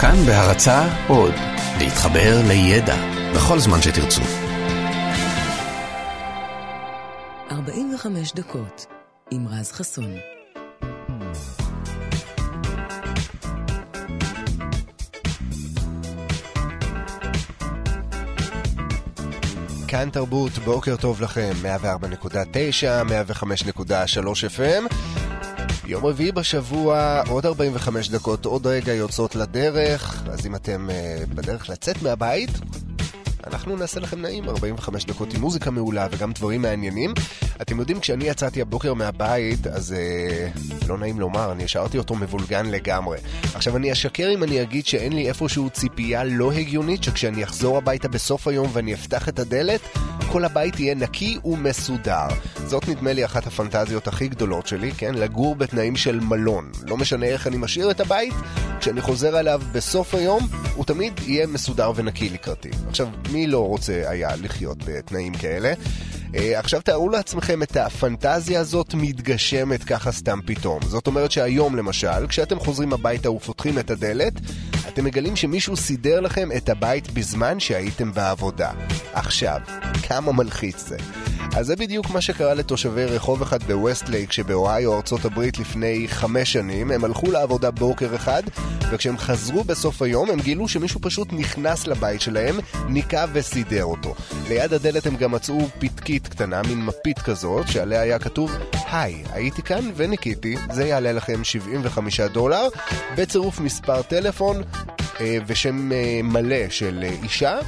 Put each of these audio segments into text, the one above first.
כאן בהרצה עוד, להתחבר לידע בכל זמן שתרצו. 45 דקות עם רז חסון. כאן תרבות, בוקר טוב לכם, 104.9, 105.3 FM. יום. רביעי בשבוע, עוד 45 דקות, עוד רגע יוצאות לדרך, אז אם אתם uh, בדרך לצאת מהבית, אנחנו נעשה לכם נעים 45 דקות עם מוזיקה מעולה וגם דברים מעניינים. אתם יודעים, כשאני יצאתי הבוקר מהבית, אז אה, לא נעים לומר, אני השארתי אותו מבולגן לגמרי. עכשיו, אני אשקר אם אני אגיד שאין לי איפשהו ציפייה לא הגיונית, שכשאני אחזור הביתה בסוף היום ואני אפתח את הדלת, כל הבית יהיה נקי ומסודר. זאת נדמה לי אחת הפנטזיות הכי גדולות שלי, כן? לגור בתנאים של מלון. לא משנה איך אני משאיר את הבית, כשאני חוזר אליו בסוף היום, הוא תמיד יהיה מסודר ונקי לקראתי. עכשיו, מי לא רוצה היה לחיות בתנאים כאלה? Uh, עכשיו תארו לעצמכם את הפנטזיה הזאת מתגשמת ככה סתם פתאום. זאת אומרת שהיום למשל, כשאתם חוזרים הביתה ופותחים את הדלת, אתם מגלים שמישהו סידר לכם את הבית בזמן שהייתם בעבודה. עכשיו, כמה מלחיץ זה. אז זה בדיוק מה שקרה לתושבי רחוב אחד בווסטלייק שבאוהיו, ארצות הברית, לפני חמש שנים. הם הלכו לעבודה בוקר אחד, וכשהם חזרו בסוף היום, הם גילו שמישהו פשוט נכנס לבית שלהם, ניקה וסידר אותו. ליד הדלת הם גם מצאו פתקית קטנה, מין מפית כזאת, שעליה היה כתוב, היי, הייתי כאן וניקיתי, זה יעלה לכם 75 דולר, בצירוף מספר טלפון אה, ושם אה, מלא של אה, אישה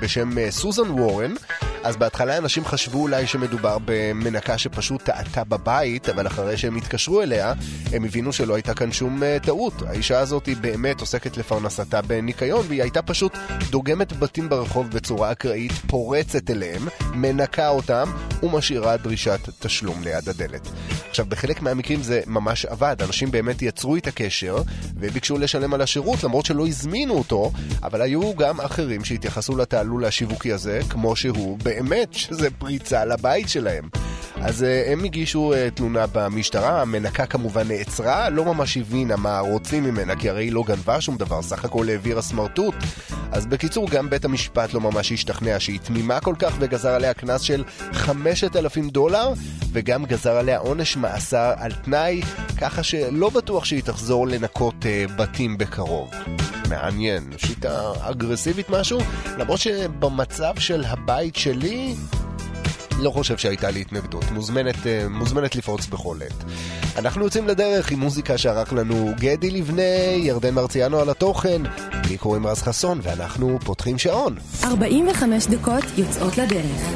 בשם סוזן וורן. אז בהתחלה אנשים חשבו אולי שמדובר במנקה שפשוט טעתה בבית, אבל אחרי שהם התקשרו אליה, הם הבינו שלא הייתה כאן שום uh, טעות. האישה הזאת היא באמת עוסקת לפרנסתה בניקיון, והיא הייתה פשוט דוגמת בתים ברחוב בצורה אקראית, פורצת אליהם, מנקה אותם, ומשאירה דרישת תשלום ליד הדלת. עכשיו, בחלק מהמקרים זה ממש עבד, אנשים באמת יצרו את הקשר, וביקשו לשלם על השירות, למרות שלא הזמינו אותו, אבל היו גם אחרים שהתייחסו לתעלול השיווקי הזה, כמו שהוא. באמת שזה פריצה לבית שלהם. אז uh, הם הגישו uh, תלונה במשטרה, המנקה כמובן נעצרה, לא ממש הבינה מה רוצים ממנה, כי הרי היא לא גנבה שום דבר, סך הכל העבירה סמרטוט. אז בקיצור, גם בית המשפט לא ממש השתכנע שהיא תמימה כל כך, וגזר עליה קנס של 5,000 דולר, וגם גזר עליה עונש מאסר על תנאי, ככה שלא בטוח שהיא תחזור לנקות uh, בתים בקרוב. מעניין, שיטה אגרסיבית משהו, למרות שבמצב של הבית שלי... לא חושב שהייתה לי התנגדות. מוזמנת, אה, מוזמנת לפרוץ בכל עת. אנחנו יוצאים לדרך עם מוזיקה שערך לנו גדי לבנה, ירדן מרציאנו על התוכן, לי קוראים רז חסון, ואנחנו פותחים שעון. 45 דקות יוצאות לדרך.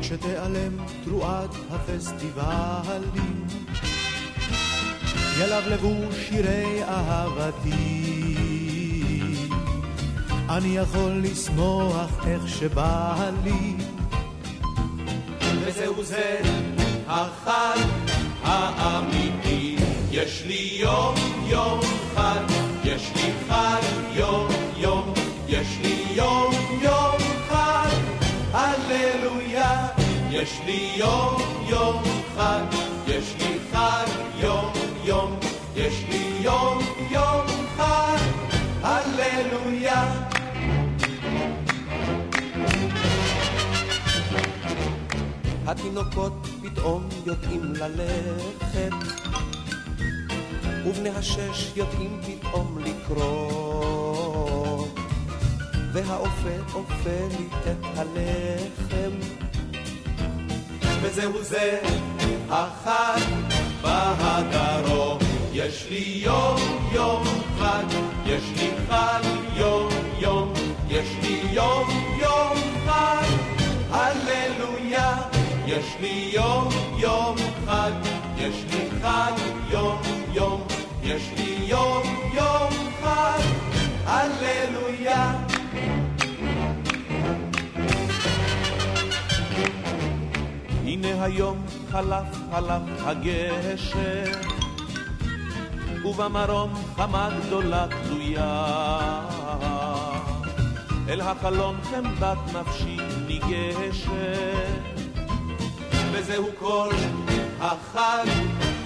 כשתיעלם תרועת הפסטיבלים ילבלבו שירי אהבתי. אני יכול לשמוח איך שבא לי, וזהו זה החג האמיתי. יש לי יום יום חג, יש לי חג יום יום, יש לי יום יום חג, הללויה. יש לי יום יום חג, יש לי חג יום יום, יש לי יום יום חג, הללויה. התינוקות פתאום יודעים ללכת, ובני השש יודעים פתאום לקרוא, והאופה אופה לי את הלחם, וזהו זה החג בהדרום. יש לי יום יום חג, יש לי חג יום יום, יש לי יום יום חג, הללויה. יש לי יום יום חג, יש לי חג יום יום, יש לי יום יום חג, הללויה. הנה היום חלף חלף הגשר, ובמרום חמה גדולה תלויה. אל החלון חמדת נפשי ניגשת, וזהו כל החג,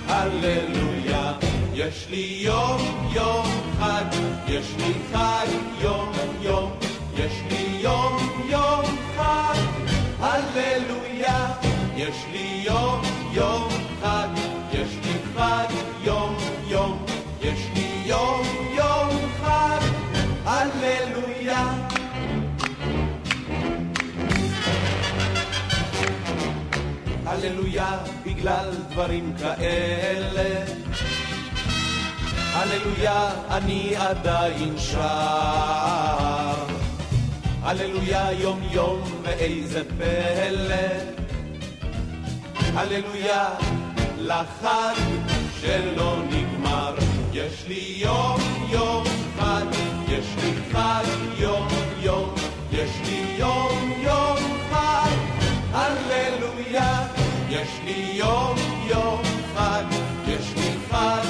הללויה. יש לי יום יום חג, יש לי חג יום יום, יש לי יום יום חג, הללויה. יש לי יום יום חג, יש לי חג יש לי יום יום חג, הללויה. הללויה בגלל דברים כאלה. הללויה אני עדיין שר. הללויה יום יום ואיזה פלא. הללויה לחג שלא נגמר. יש לי יום יום חג, יש לי חג יום יום, יש לי יום יום חג, הללויה. יש לי יום יום חג, יש לי חג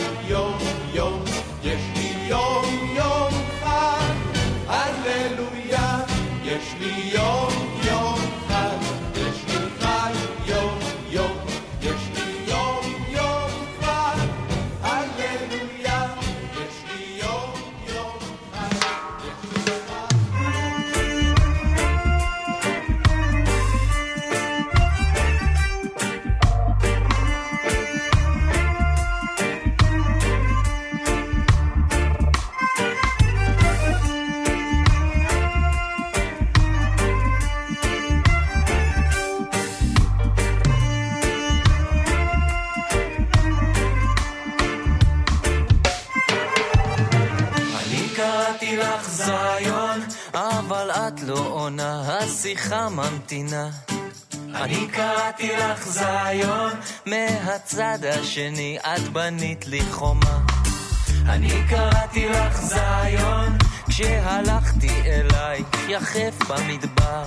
השיחה ממתינה. אני קראתי לך זיון, מהצד השני את בנית לי חומה. אני קראתי לך זיון, כשהלכתי אלייך יחף במדבר.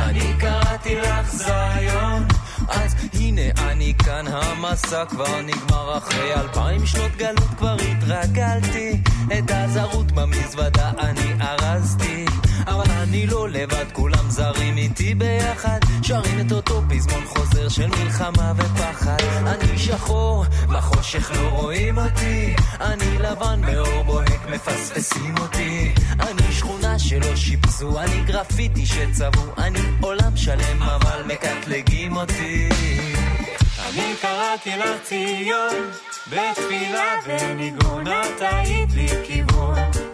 אני קראתי לך זיון, אז הנה אני כאן, המסע כבר נגמר אחרי אלפיים שנות גלות כבר התרגלתי, את הזרות במזוודה אני ארזתי. אבל אני לא לבד, כולם זרים איתי ביחד, שרים את אותו פזמון חוזר של מלחמה ופחד. אני שחור, בחושך לא רואים אותי, אני לבן מאור בוהק, מפספסים אותי. אני שכונה שלא שיפצו, אני גרפיטי שצבעו, אני עולם שלם אבל מקטלגים אותי. אני קראתי לך ציון, בתפילה וניגון, את היית לי כיוון.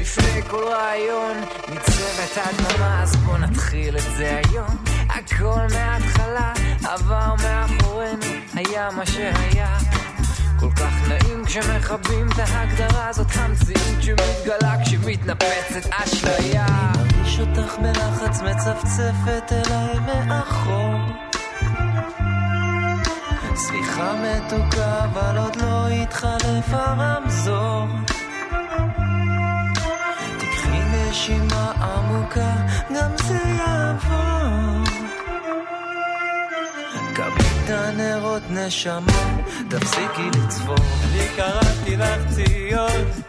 לפני כל רעיון ניצבת הדממה אז בוא נתחיל את זה היום. הכל מההתחלה עבר מאחורינו היה מה שהיה. כל כך נעים כשמכבים את ההגדרה הזאת המציאות שמתגלה כשמתנפצת אשליה. אני מרגיש אותך בלחץ מצפצפת אליי מאחור. סליחה מתוקה אבל עוד לא התחלף הרמזור נשימה עמוקה, גם זה יעבור. את הנרות נשמה, תפסיקי לצפור. אני קראתי לך ציון.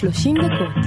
30 de.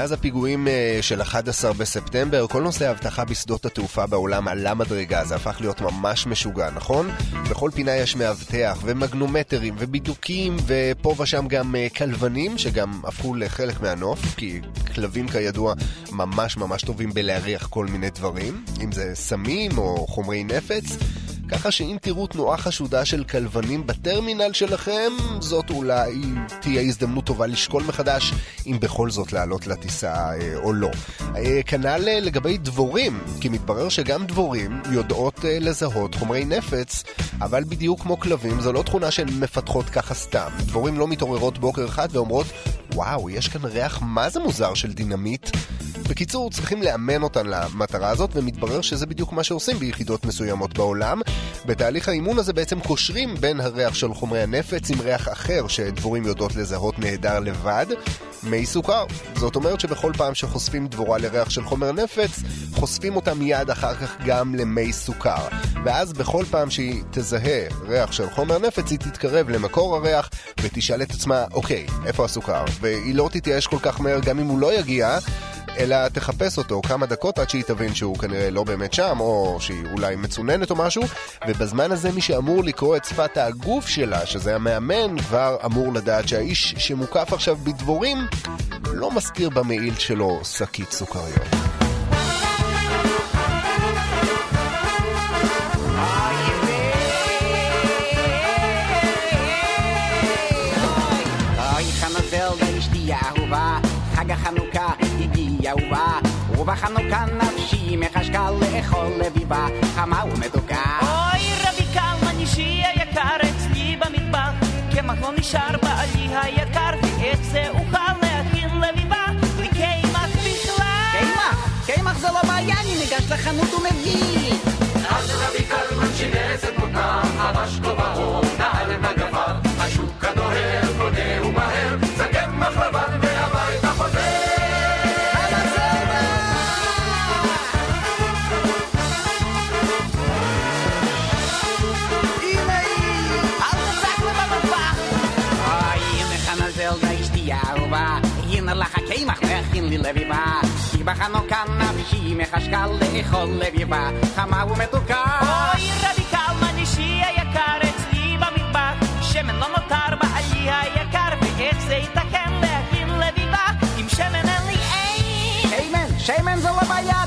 מאז הפיגועים אה, של 11 בספטמבר, כל נושא האבטחה בשדות התעופה בעולם עלה מדרגה, זה הפך להיות ממש משוגע, נכון? בכל פינה יש מאבטח ומגנומטרים ובידוקים ופה ושם גם אה, כלבנים שגם הפכו לחלק מהנוף, כי כלבים כידוע ממש ממש טובים בלהריח כל מיני דברים, אם זה סמים או חומרי נפץ. ככה שאם תראו תנועה חשודה של כלבנים בטרמינל שלכם, זאת אולי תהיה הזדמנות טובה לשקול מחדש אם בכל זאת לעלות לטיסה אה, או לא. אה, כנ"ל אה, לגבי דבורים, כי מתברר שגם דבורים יודעות לזהות חומרי נפץ, אבל בדיוק כמו כלבים זו לא תכונה שהן מפתחות ככה סתם. דבורים לא מתעוררות בוקר אחד ואומרות, וואו, יש כאן ריח מה זה מוזר של דינמיט. בקיצור, צריכים לאמן אותן למטרה הזאת, ומתברר שזה בדיוק מה שעושים ביחידות מסוימות בעולם. בתהליך האימון הזה בעצם קושרים בין הריח של חומרי הנפץ עם ריח אחר שדבורים יודעות לזהות נהדר לבד, מי סוכר. זאת אומרת שבכל פעם שחושפים דבורה לריח של חומר נפץ, חושפים אותה מיד אחר כך גם למי סוכר. ואז בכל פעם שהיא תזהה ריח של חומר נפץ, היא תתקרב למקור הריח ותשאל את עצמה, אוקיי, איפה הסוכר? והיא לא תתייאש כל כך מהר גם אם הוא לא יגיע, אלא תחפש אותו כמה דקות עד שהיא תבין שהוא כנראה לא באמת שם, או שהיא אולי מצוננת או משהו, ובזמן הזה מי שאמור לקרוא את שפת הגוף שלה, שזה המאמן, כבר אמור לדעת שהאיש שמוקף עכשיו בדבורים, לא מזכיר במעיל שלו שקית סוכריות. ובא, ובחנוכה נפשי מחשקה לאכול לביבה, חמה ומתוקה. אוי רבי קלמן אישי היקר אצלי במטבח קמח לא נשאר בעלי היקר ואיך זה אוכל להכין לביבה בלי קמח בכלל קמח, קמח זה לא בעיה, אני ניגש לחנות ומביא. אז רבי קלמן שינס את מותניו, חבש כובעו, מחשקה לאכול לביבה, חמה ומתוקה. אוי רבי קלמן אישי היקר אצלי במטבח שמן לא נותר בעלי היקר ואיך זה ייתכן להכין לביבה עם שמן אין לי אין שמן, שמן זה לא בעיה,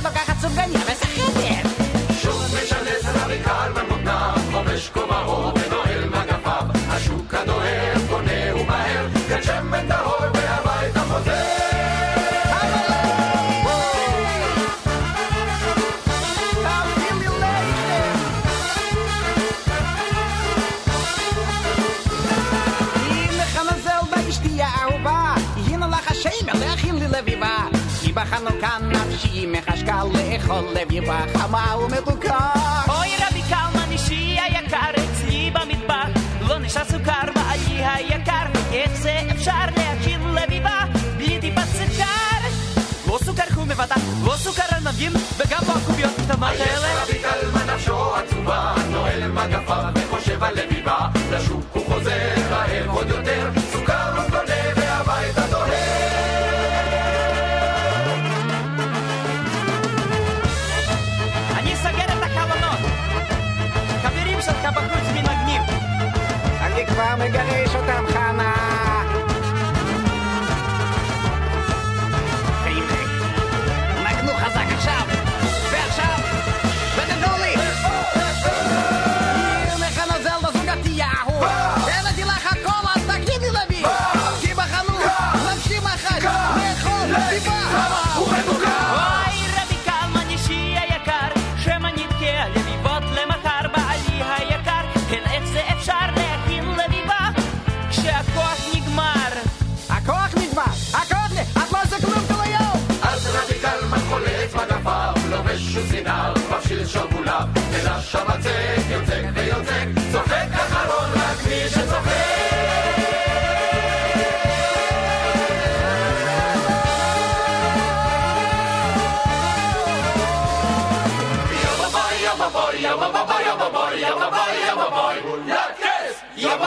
לאכול לביבה, חמה ומתוקה. אוי רבי קלמן אישי היקר אצלי במטבח לא נשאר סוכר בעלי היקר איך זה אפשר להכין לביבה בלי טיפת סוכר לא סוכר חום בוודאי לא סוכר ענבים וגם לא הקוביות הקטנות האלה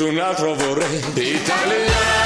ήσουν άνθρωπο ρε. Ιταλιά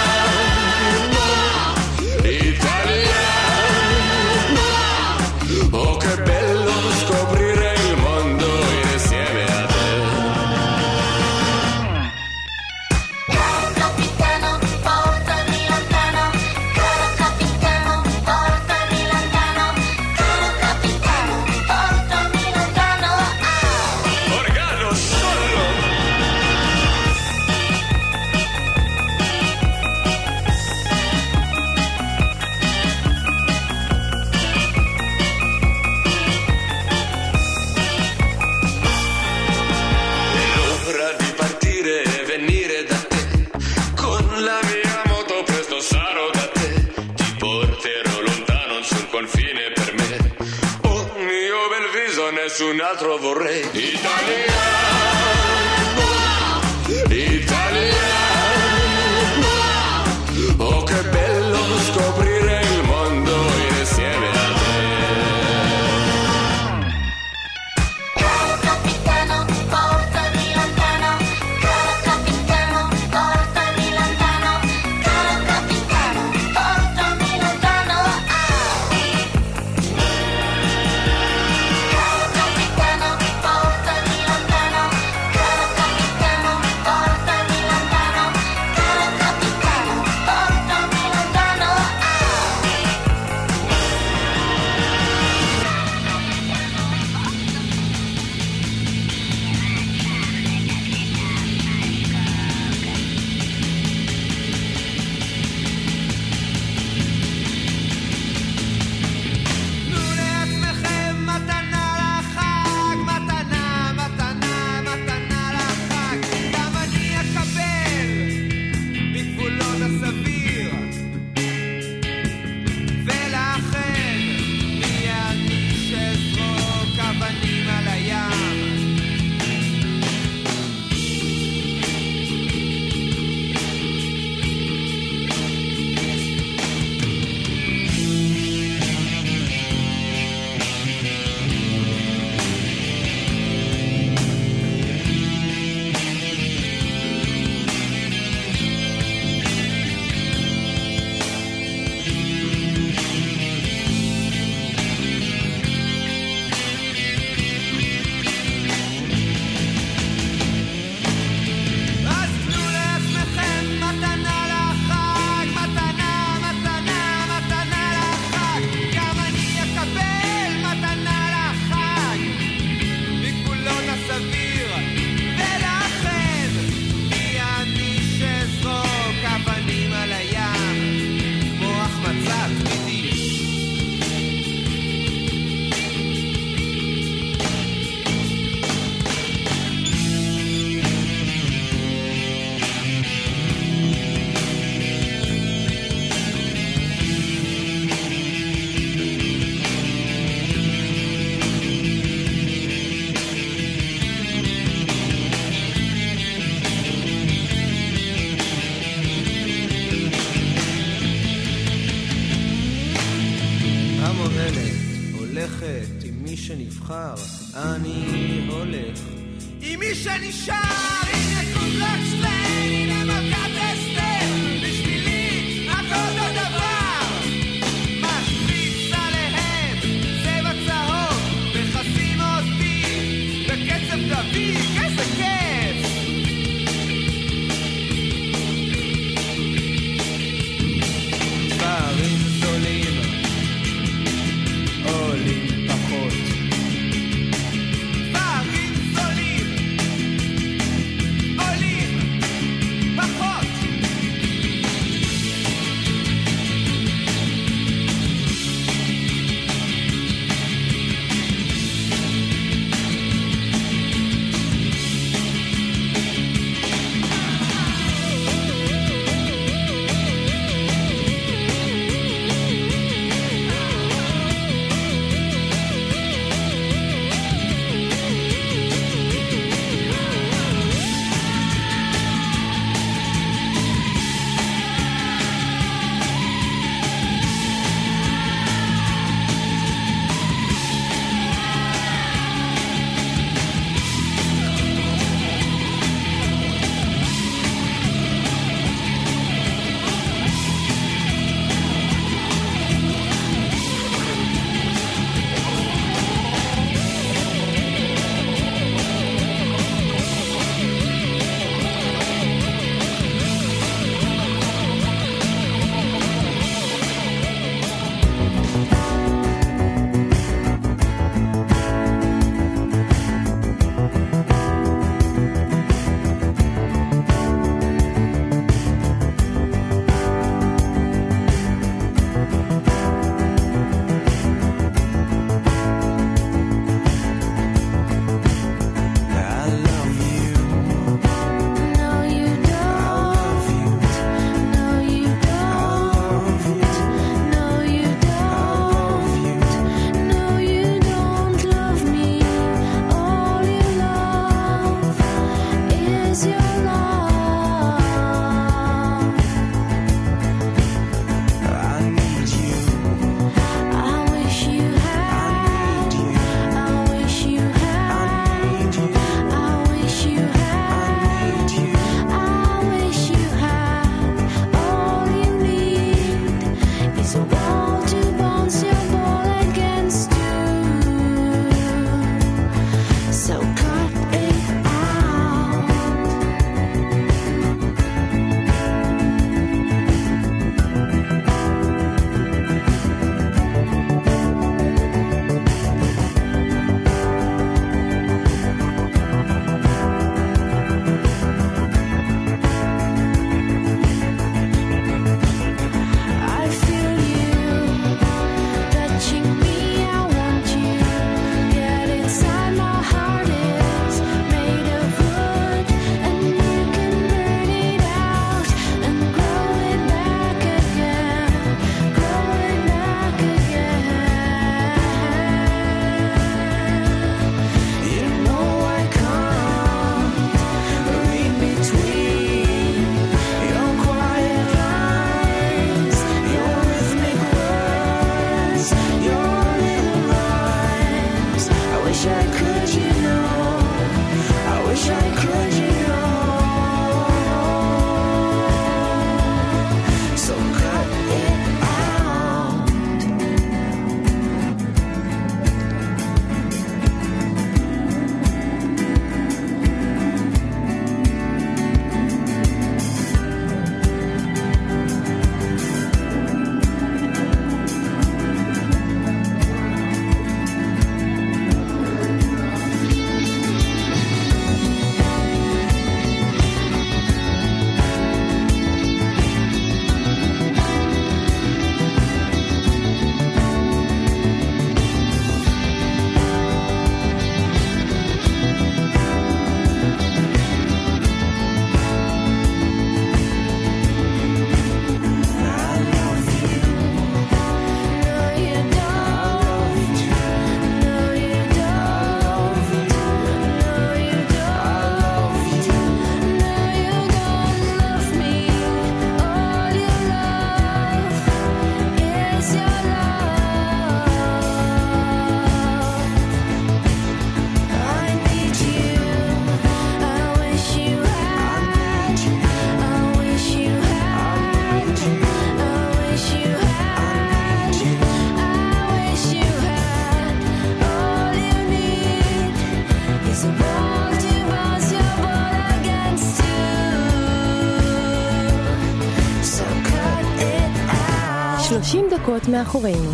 50 דקות מאחורינו.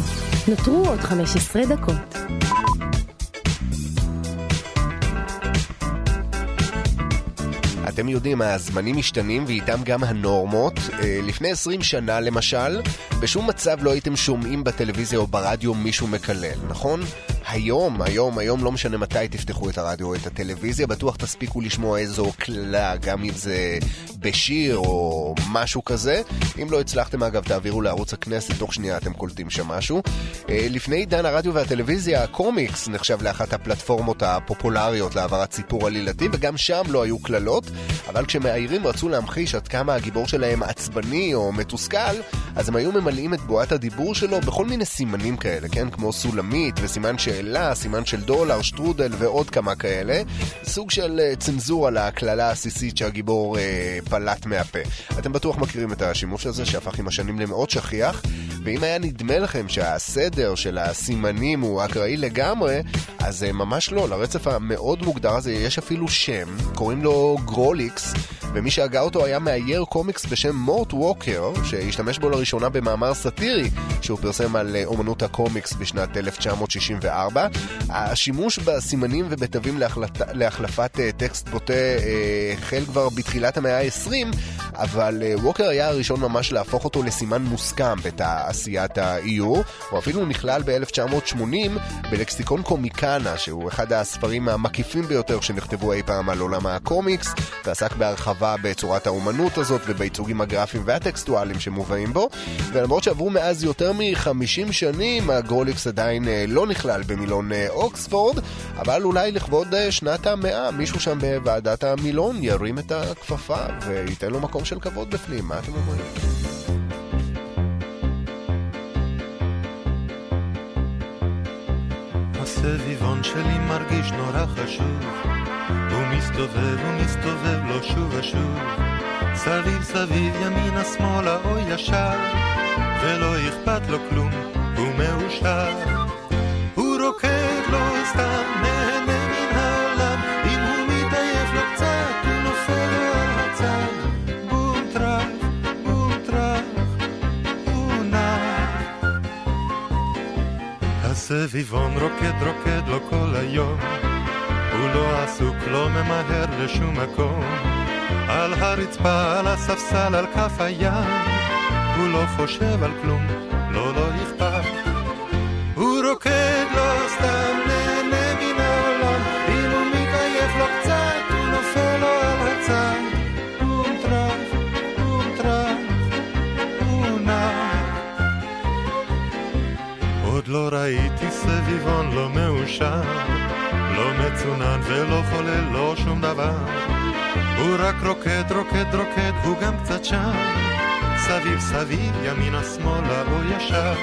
נותרו עוד 15 דקות. אתם יודעים, הזמנים משתנים ואיתם גם הנורמות. אה, לפני 20 שנה, למשל, בשום מצב לא הייתם שומעים בטלוויזיה או ברדיו מישהו מקלל, נכון? היום, היום, היום לא משנה מתי תפתחו את הרדיו או את הטלוויזיה, בטוח תספיקו לשמוע איזו קללה, גם אם זה בשיר או משהו כזה. אם לא הצלחתם אגב, תעבירו לערוץ הכנסת, תוך שנייה אתם קולטים שם משהו. אה, לפני עידן הרדיו והטלוויזיה, הקומיקס נחשב לאחת הפלטפורמות הפופולריות להעברת סיפור עלילתי, וגם שם לא היו קללות, אבל כשמאיירים רצו להמחיש עד כמה הגיבור שלהם עצבני או מתוסכל, אז הם היו ממלאים את בועת הדיבור שלו בכל מיני סימנים כאלה, כן? כמו סולמית וסימן שאלה, סימן של דולר, שטרודל ועוד כמה כאלה. סוג של אה, צנזורה לקללה העסיסית שהגיבור אה, פלט מהפה. אתם בטוח מכירים את השימוש הזה שהפך עם השנים למאוד שכיח, ואם היה נדמה לכם שהסדר של הסימנים הוא אקראי לגמרי, אז אה, ממש לא, לרצף המאוד מוגדר הזה יש אפילו שם, קוראים לו grawlix, ומי שהגה אותו היה מאייר קומיקס בשם מורט ווקר, שהשתמש בו לראשונה במאמר סאטירי שהוא פרסם על אה, אומנות הקומיקס בשנת 1964. השימוש בסימנים ובתווים להחלט, להחלפת אה, טקסט בוטה אה, החל כבר בתחילת המאה ה-20, אבל אה, ווקר היה הראשון ממש להפוך אותו לסימן מוסכם בתעשיית האיור. הוא אפילו נכלל ב-1980 בלקסיקון קומיקנה, שהוא אחד הספרים המקיפים ביותר שנכתבו אי פעם על עולם הקומיקס, ועסק בהרחבה בצורת האומנות הזאת ובייצוגים הגרפיים והטקסטואליים שמובאים בו. ולמרות שעברו מאז יותר מ-50 שנים, הגרוליקס עדיין לא נכלל במילון אה, אוקספורד, אבל אולי לכבוד אה, שנת המאה, מישהו שם בוועדת המילון ירים את הכפפה וייתן לו מקום של כבוד בפנים, מה אתם אומרים? הסביבון שלי מרגיש נורא חשוב הוא מסתובב, הוא מסתובב לו שוב ושוב. סביב סביב ימינה שמאלה או ישר ולא אכפת לו כלום, הוא מאושר רוקד לו סתם נהנה מן העולם. אם הוא מתעייף לו קצת הוא נופל לו על הצד. בום טראח, בום טראח הוא נח. הסביבון רוקד רוקד לו כל היום. הוא לא עסוק, לא ממהר לשום מקום. על הרצפה, על הספסל, על כף הים. הוא לא חושב על כלום, לא, לא מאושר לא מצונן ולא חולל, לא שום דבר. הוא רק רוקד, רוקד, רוקד, הוא גם קצת שם. סביב סביב, ימינה שמאלה או ישר.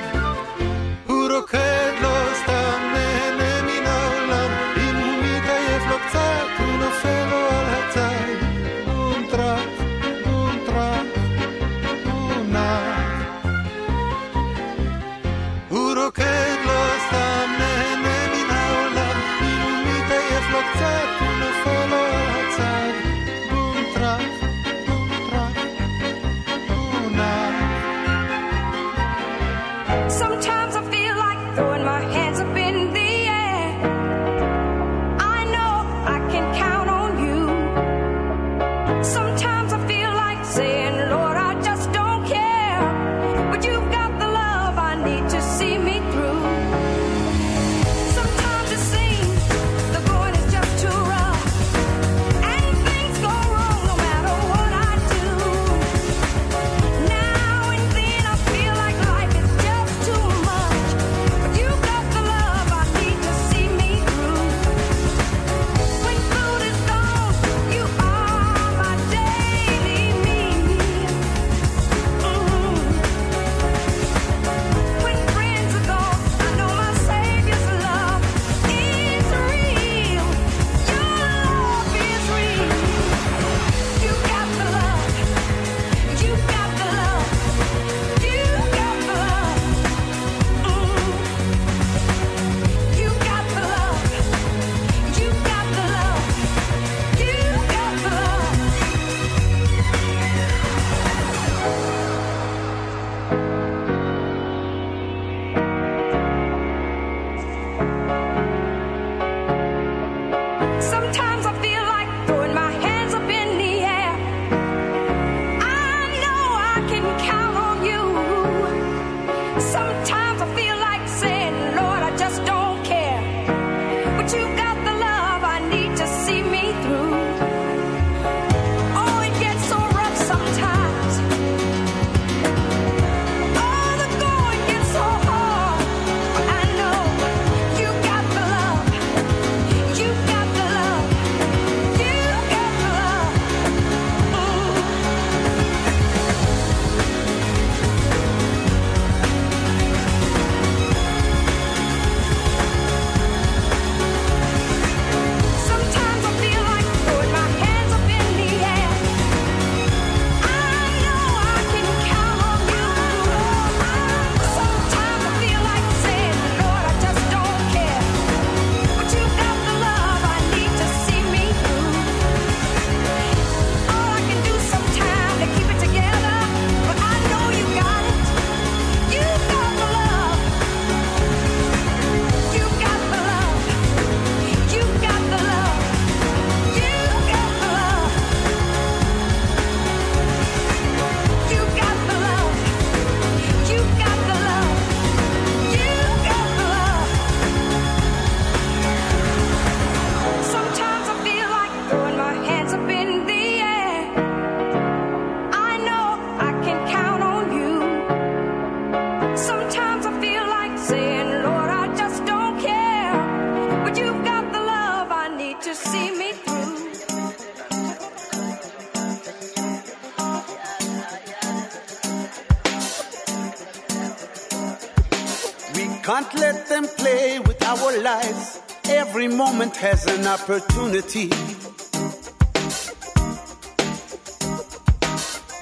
Can't let them play with our lives. Every moment has an opportunity.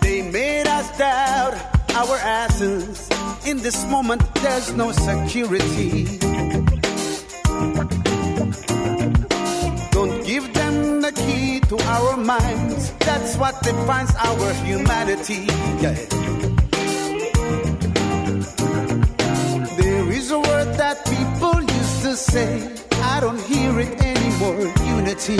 They made us doubt our asses. In this moment, there's no security. Don't give them the key to our minds. That's what defines our humanity. Yeah. That people used to say. I don't hear it anymore. Unity.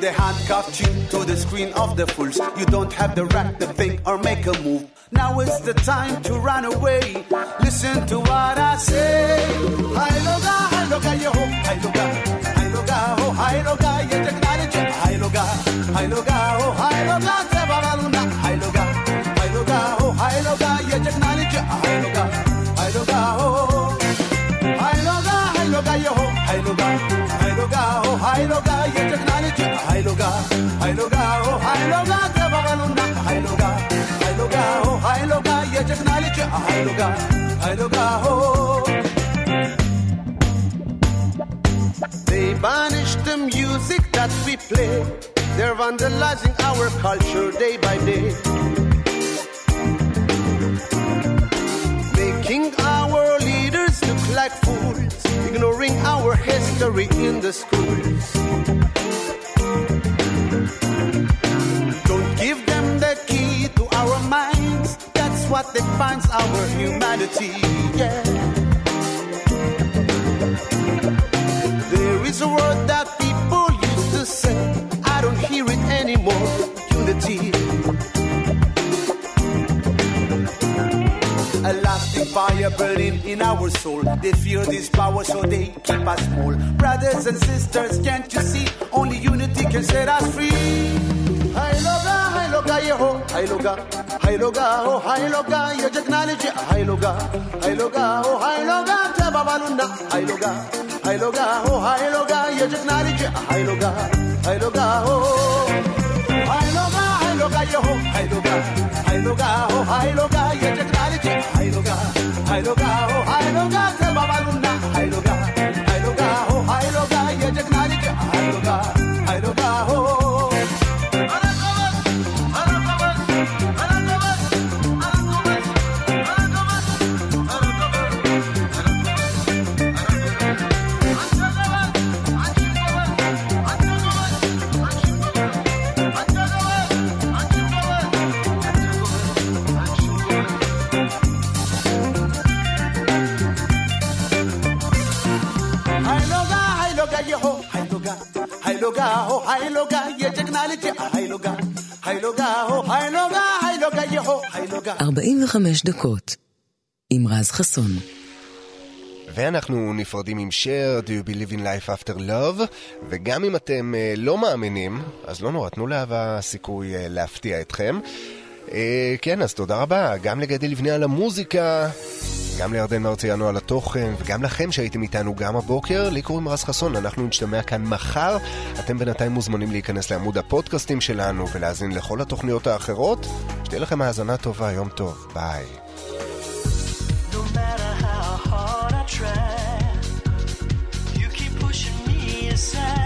They handcuffed you to the screen of the fools. You don't have the right to think or make a move. Now is the time to run away. Listen to what I say. Hi loga, hi loga, yo, hi loga, hi loga, oh, hi loga, ye technology, hi loga, hi loga, oh, hi oh, oh, oh, oh, oh. They banish the music that we play. They're vandalizing our culture day by day. Like fools, ignoring our history in the schools. Don't give them the key to our minds. That's what defines our humanity. Yeah. There is a word that people used to say. I don't hear it anymore. Unity. fire burning in our soul. They fear this power, so they keep us small. Brothers and sisters, can't you see? Only unity can set us free. Hailoga, Hailoga, Yeho, Hailoga, Hailoga, Oh, Hailoga, your technology, Hailoga, Hailoga, Oh, Hailoga, Tababaluna, Hailoga, Hailoga, Oh, Hailoga, your technology, Hailoga, Hailoga, Oh, Hailoga, Hailoga, Yeho, Hailoga, Hailoga, Oh, Hailoga, your technology, Hailoga. High Logao, High Logao. 45 דקות עם רז חסון. ואנחנו נפרדים עם שר, Do you believe in life after love, וגם אם אתם אה, לא מאמינים, אז לא נורא, תנו לאהבה סיכוי אה, להפתיע אתכם. אה, כן, אז תודה רבה, גם לגדי לבנה על המוזיקה, גם לירדן מרציאנו על התוכן, וגם לכם שהייתם איתנו גם הבוקר. לי קוראים רז חסון, אנחנו נשתמע כאן מחר. אתם בינתיים מוזמנים להיכנס לעמוד הפודקאסטים שלנו ולהאזין לכל התוכניות האחרות. שתהיה לכם האזנה טובה, יום טוב, ביי. No.